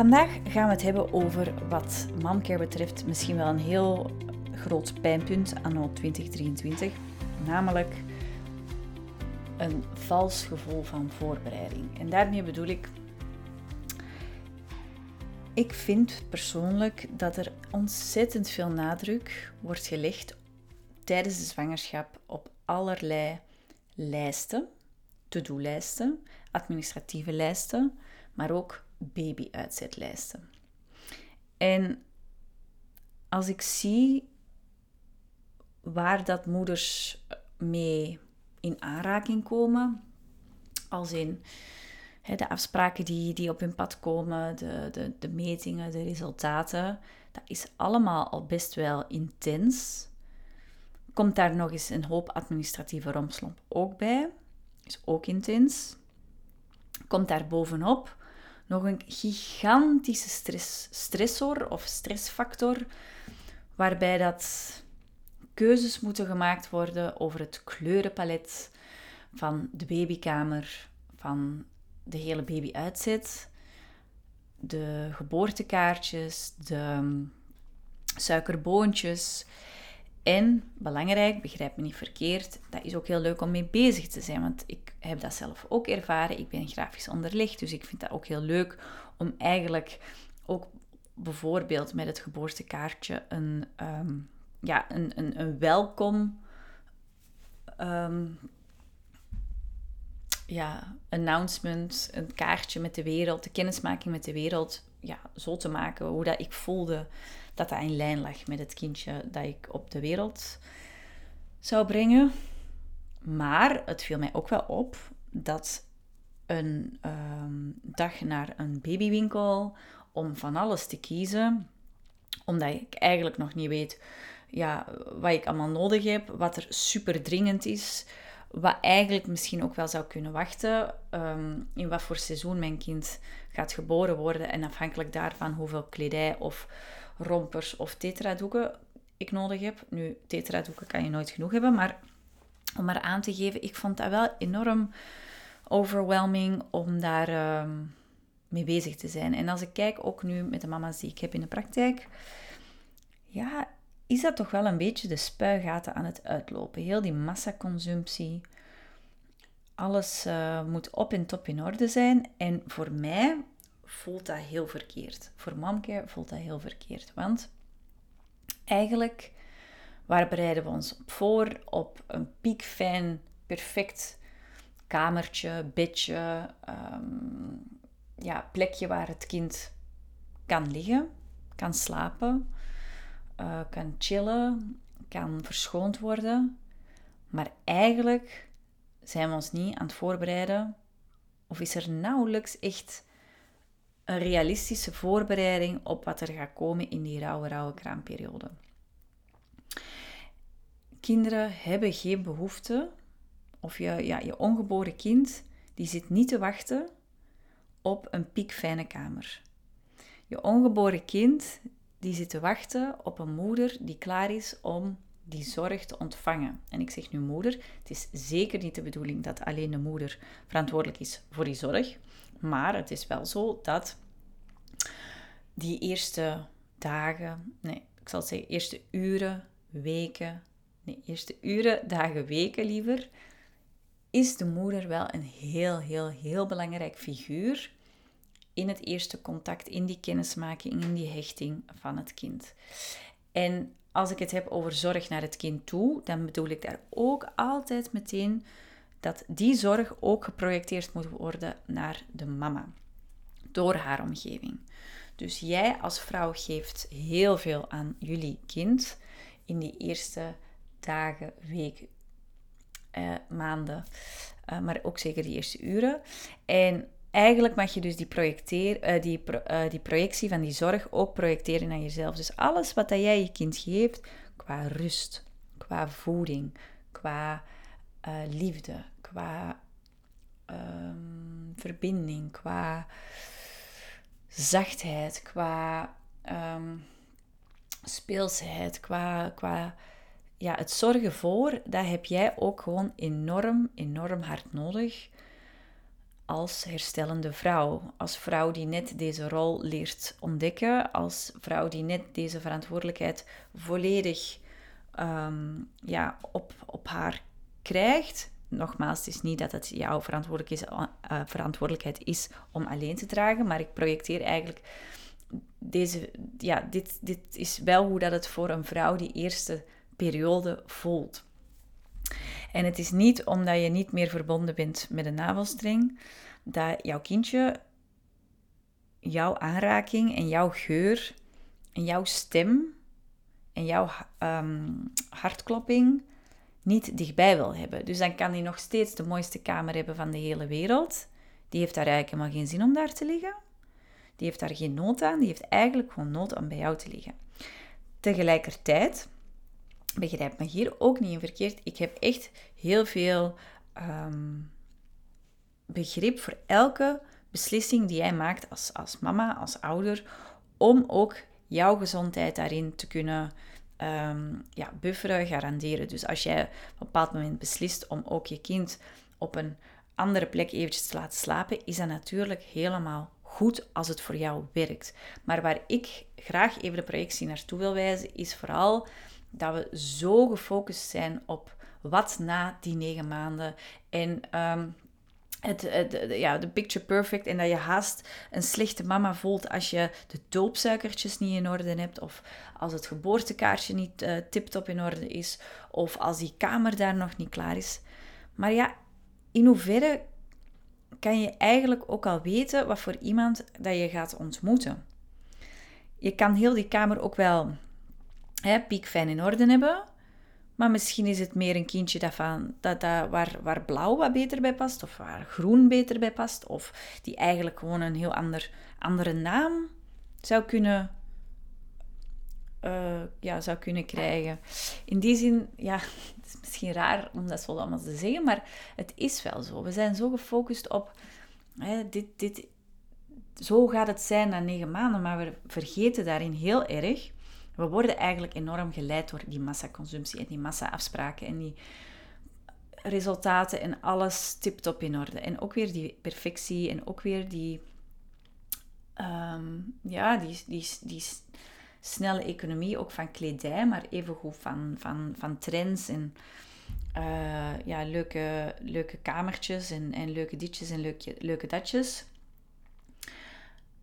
Vandaag gaan we het hebben over wat momcare betreft misschien wel een heel groot pijnpunt anno 2023, namelijk een vals gevoel van voorbereiding. En daarmee bedoel ik, ik vind persoonlijk dat er ontzettend veel nadruk wordt gelegd tijdens de zwangerschap op allerlei lijsten, to-do-lijsten, administratieve lijsten, maar ook baby-uitzetlijsten. En als ik zie waar dat moeders mee in aanraking komen, als in de afspraken die, die op hun pad komen, de, de, de metingen, de resultaten, dat is allemaal al best wel intens. Komt daar nog eens een hoop administratieve romslomp ook bij, is ook intens. Komt daar bovenop nog een gigantische stress, stressor of stressfactor, waarbij dat keuzes moeten gemaakt worden over het kleurenpalet van de babykamer, van de hele babyuitzet, de geboortekaartjes, de suikerboontjes. En belangrijk, begrijp me niet verkeerd, dat is ook heel leuk om mee bezig te zijn. Want ik heb dat zelf ook ervaren. Ik ben grafisch onderlegd, dus ik vind dat ook heel leuk om eigenlijk ook bijvoorbeeld met het geboortekaartje een, ehm, ja, een, een, welkom ehm, ja, announcement, een kaartje met de wereld, de kennismaking met de wereld, ja, zo te maken hoe dat ik voelde dat dat in lijn lag met het kindje dat ik op de wereld zou brengen. Maar het viel mij ook wel op dat een ehm, dag naar een babywinkel om van alles te kiezen, omdat ik eigenlijk nog niet weet ja, wat ik allemaal nodig heb, wat er super dringend is, wat eigenlijk misschien ook wel zou kunnen wachten, ehm, in wat voor seizoen mijn kind gaat geboren worden en afhankelijk daarvan hoeveel kledij of rompers of tetradoeken ik nodig heb. Nu, tetradoeken kan je nooit genoeg hebben, maar om maar aan te geven, ik vond dat wel enorm overwhelming om daar ehm, mee bezig te zijn. En als ik kijk ook nu met de mama's die ik heb in de praktijk, ja, is dat toch wel een beetje de spuigaten aan het uitlopen. Heel die massaconsumptie. Alles uh, moet op en top in orde zijn. En voor mij voelt dat heel verkeerd. Voor Mamke voelt dat heel verkeerd. Want eigenlijk, waar bereiden we ons op voor? Op een piekfijn, perfect kamertje, bedje, um, ja, plekje waar het kind kan liggen, kan slapen, uh, kan chillen, kan verschoond worden. Maar eigenlijk zijn we ons niet aan het voorbereiden, of is er nauwelijks echt een realistische voorbereiding op wat er gaat komen in die rauwe, rauwe kraamperiode. Kinderen hebben geen behoefte, of je, ja, je ongeboren kind, die zit niet te wachten op een piekfijne kamer. Je ongeboren kind, die zit te wachten op een moeder die klaar is om die zorg te ontvangen. En ik zeg nu moeder, het is zeker niet de bedoeling dat alleen de moeder verantwoordelijk is voor die zorg. Maar het is wel zo dat die eerste dagen, nee, ik zal zeggen eerste uren, weken, nee, eerste uren, dagen, weken liever, is de moeder wel een heel, heel, heel belangrijk figuur in het eerste contact, in die kennismaking, in die hechting van het kind. En als ik het heb over zorg naar het kind toe, dan bedoel ik daar ook altijd meteen dat die zorg ook geprojecteerd moet worden naar de mama door haar omgeving. Dus jij als vrouw geeft heel veel aan jullie kind in die eerste dagen, weken, eh, maanden, uh, maar ook zeker die eerste uren. En eigenlijk mag je dus die, projecteer, uh, die, uh, die projectie van die zorg ook projecteren naar jezelf. Dus alles wat dat jij je kind geeft, qua rust, qua voeding, qua liefde, qua um, verbinding, qua zachtheid, qua um, speelsheid, qua, qua ja, het zorgen voor, dat heb jij ook gewoon enorm, enorm hard nodig als herstellende vrouw. Als vrouw die net deze rol leert ontdekken. Als vrouw die net deze verantwoordelijkheid volledig ehm, ja, op, op haar krijgt. Nogmaals, het is niet dat het jouw verantwoordelijkheid is, uh, verantwoordelijkheid is om alleen te dragen, maar ik projecteer eigenlijk deze, ja, dit, dit is wel hoe dat het voor een vrouw die eerste periode voelt. En het is niet omdat je niet meer verbonden bent met een navelstreng, dat jouw kindje jouw aanraking en jouw geur en jouw stem en jouw um, hartklopping niet dichtbij wil hebben. Dus dan kan hij nog steeds de mooiste kamer hebben van de hele wereld. Die heeft daar eigenlijk helemaal geen zin om daar te liggen. Die heeft daar geen nood aan. Die heeft eigenlijk gewoon nood om bij jou te liggen. Tegelijkertijd, begrijp me hier ook niet in verkeerd, ik heb echt heel veel ehm, begrip voor elke beslissing die jij maakt als, als mama, als ouder, om ook jouw gezondheid daarin te kunnen um, ja, bufferen, garanderen. Dus als jij op een bepaald moment beslist om ook je kind op een andere plek eventjes te laten slapen, is dat natuurlijk helemaal goed als het voor jou werkt. Maar waar ik graag even de projectie naartoe wil wijzen, is vooral dat we zo gefocust zijn op wat na die negen maanden. En ehm, het, ja, de picture perfect en dat je haast een slechte mama voelt als je de doopsuikertjes niet in orde hebt of als het geboortekaartje niet uh, tip-top in orde is of als die kamer daar nog niet klaar is. Maar ja, in hoeverre kan je eigenlijk ook al weten wat voor iemand dat je gaat ontmoeten? Je kan heel die kamer ook wel hè, piekfijn in orde hebben, maar misschien is het meer een kindje dat van, dat, dat, waar, waar blauw wat beter bij past, of waar groen beter bij past, of die eigenlijk gewoon een heel ander, andere naam zou kunnen, uh, ja, zou kunnen krijgen. In die zin, ja, het is misschien raar om dat zo allemaal te zeggen, maar het is wel zo. We zijn zo gefocust op hè, dit, dit, zo gaat het zijn na negen maanden, maar we vergeten daarin heel erg we worden eigenlijk enorm geleid door die massaconsumptie en die massa-afspraken en die resultaten en alles tip-top in orde. En ook weer die perfectie en ook weer die, um, ja, die, die, die snelle economie, ook van kledij, maar evengoed van, van, van trends en uh, ja, leuke, leuke kamertjes en, en leuke ditjes en leuke, leuke datjes.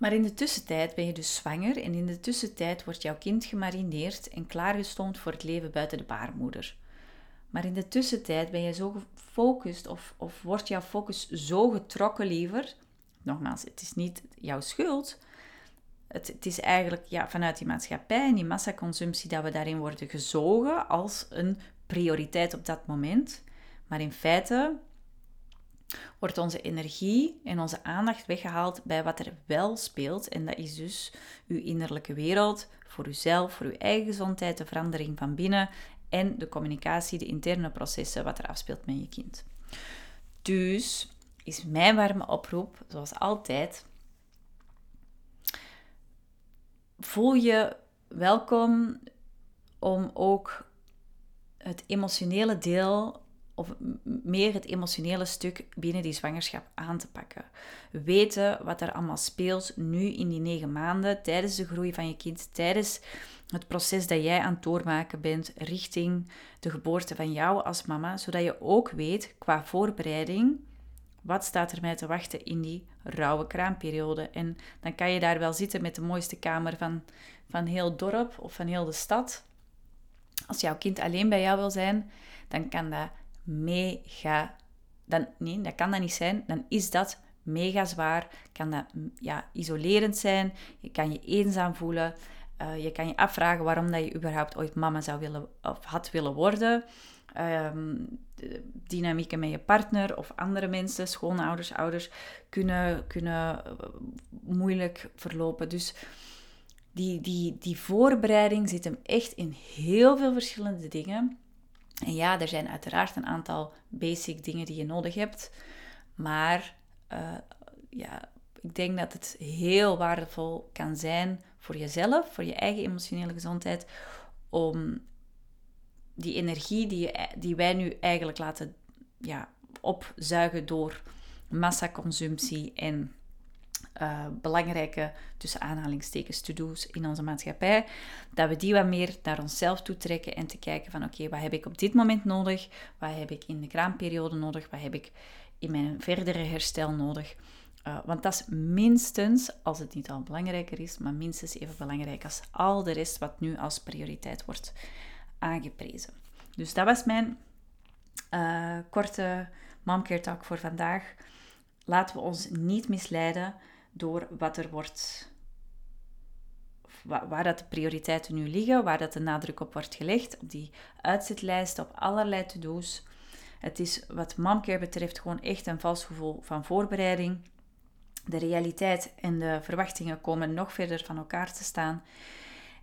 Maar in de tussentijd ben je dus zwanger en in de tussentijd wordt jouw kind gemarineerd en klaargestoomd voor het leven buiten de baarmoeder. Maar in de tussentijd ben je zo gefocust of, of wordt jouw focus zo getrokken liever. Nogmaals, het is niet jouw schuld. Het, het is eigenlijk ja, vanuit die maatschappij en die massaconsumptie dat we daarin worden gezogen als een prioriteit op dat moment. Maar in feite wordt onze energie en onze aandacht weggehaald bij wat er wel speelt. En dat is dus uw innerlijke wereld, voor uzelf, voor uw eigen gezondheid, de verandering van binnen en de communicatie, de interne processen, wat er afspeelt met je kind. Dus is mijn warme oproep, zoals altijd, voel je welkom om ook het emotionele deel of meer het emotionele stuk binnen die zwangerschap aan te pakken. Weten wat er allemaal speelt nu in die negen maanden, tijdens de groei van je kind, tijdens het proces dat jij aan het doormaken bent richting de geboorte van jou als mama, zodat je ook weet qua voorbereiding wat staat er mij te wachten in die rauwe kraamperiode. En dan kan je daar wel zitten met de mooiste kamer van, van heel het dorp of van heel de stad. Als jouw kind alleen bij jou wil zijn, dan kan dat mega. Dan, nee, dat kan dat niet zijn. Dan is dat mega zwaar. Kan dat ja, isolerend zijn. Je kan je eenzaam voelen. Uh, je kan je afvragen waarom dat je überhaupt ooit mama zou willen of had willen worden. Um, dynamieken met je partner of andere mensen, schoonouders, ouders, kunnen, kunnen eh, moeilijk verlopen. Dus die, die, die voorbereiding zit hem echt in heel veel verschillende dingen. En ja, er zijn uiteraard een aantal basic dingen die je nodig hebt. Maar uh, ja, ik denk dat het heel waardevol kan zijn voor jezelf, voor je eigen emotionele gezondheid, om die energie die, die wij nu eigenlijk laten ja, opzuigen door massaconsumptie en uh, belangrijke, tussen aanhalingstekens, to-do's in onze maatschappij, dat we die wat meer naar onszelf toe trekken en te kijken van oké, wat heb ik op dit moment nodig? Wat heb ik in de kraamperiode nodig? Wat heb ik in mijn verdere herstel nodig? Uh, want dat is minstens, als het niet al belangrijker is, maar minstens even belangrijk als al de rest wat nu als prioriteit wordt aangeprezen. Dus dat was mijn uh, korte momcare talk voor vandaag. Laten we ons niet misleiden door wat er wordt, waar dat de prioriteiten nu liggen, waar dat de nadruk op wordt gelegd, op die uitzetlijst, op allerlei to-do's. Het is wat momcare betreft gewoon echt een vals gevoel van voorbereiding. De realiteit en de verwachtingen komen nog verder van elkaar te staan.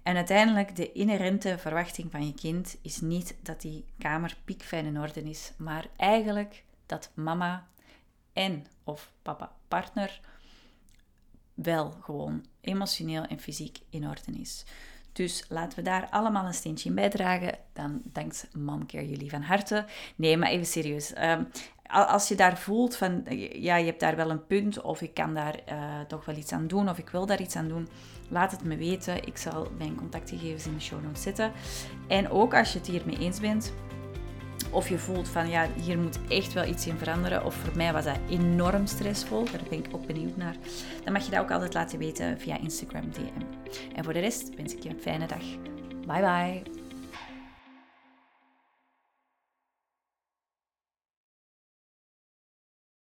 En uiteindelijk, de inherente verwachting van je kind is niet dat die kamer piekfijn in orde is, maar eigenlijk dat mama en of papa partner wel gewoon emotioneel en fysiek in orde is. Dus laten we daar allemaal een steentje in bijdragen. Dan dankt Momcare jullie van harte. Nee, maar even serieus. Ehm, als je daar voelt van, ja, je hebt daar wel een punt, of ik kan daar uh, toch wel iets aan doen, of ik wil daar iets aan doen, laat het me weten. Ik zal mijn contactgegevens in de show notes zetten. En ook als je het hiermee eens bent, of je voelt van ja, hier moet echt wel iets in veranderen. Of voor mij was dat enorm stressvol. Daar ben ik ook benieuwd naar. Dan mag je dat ook altijd laten weten via Instagram DM. En voor de rest wens ik je een fijne dag. Bye bye.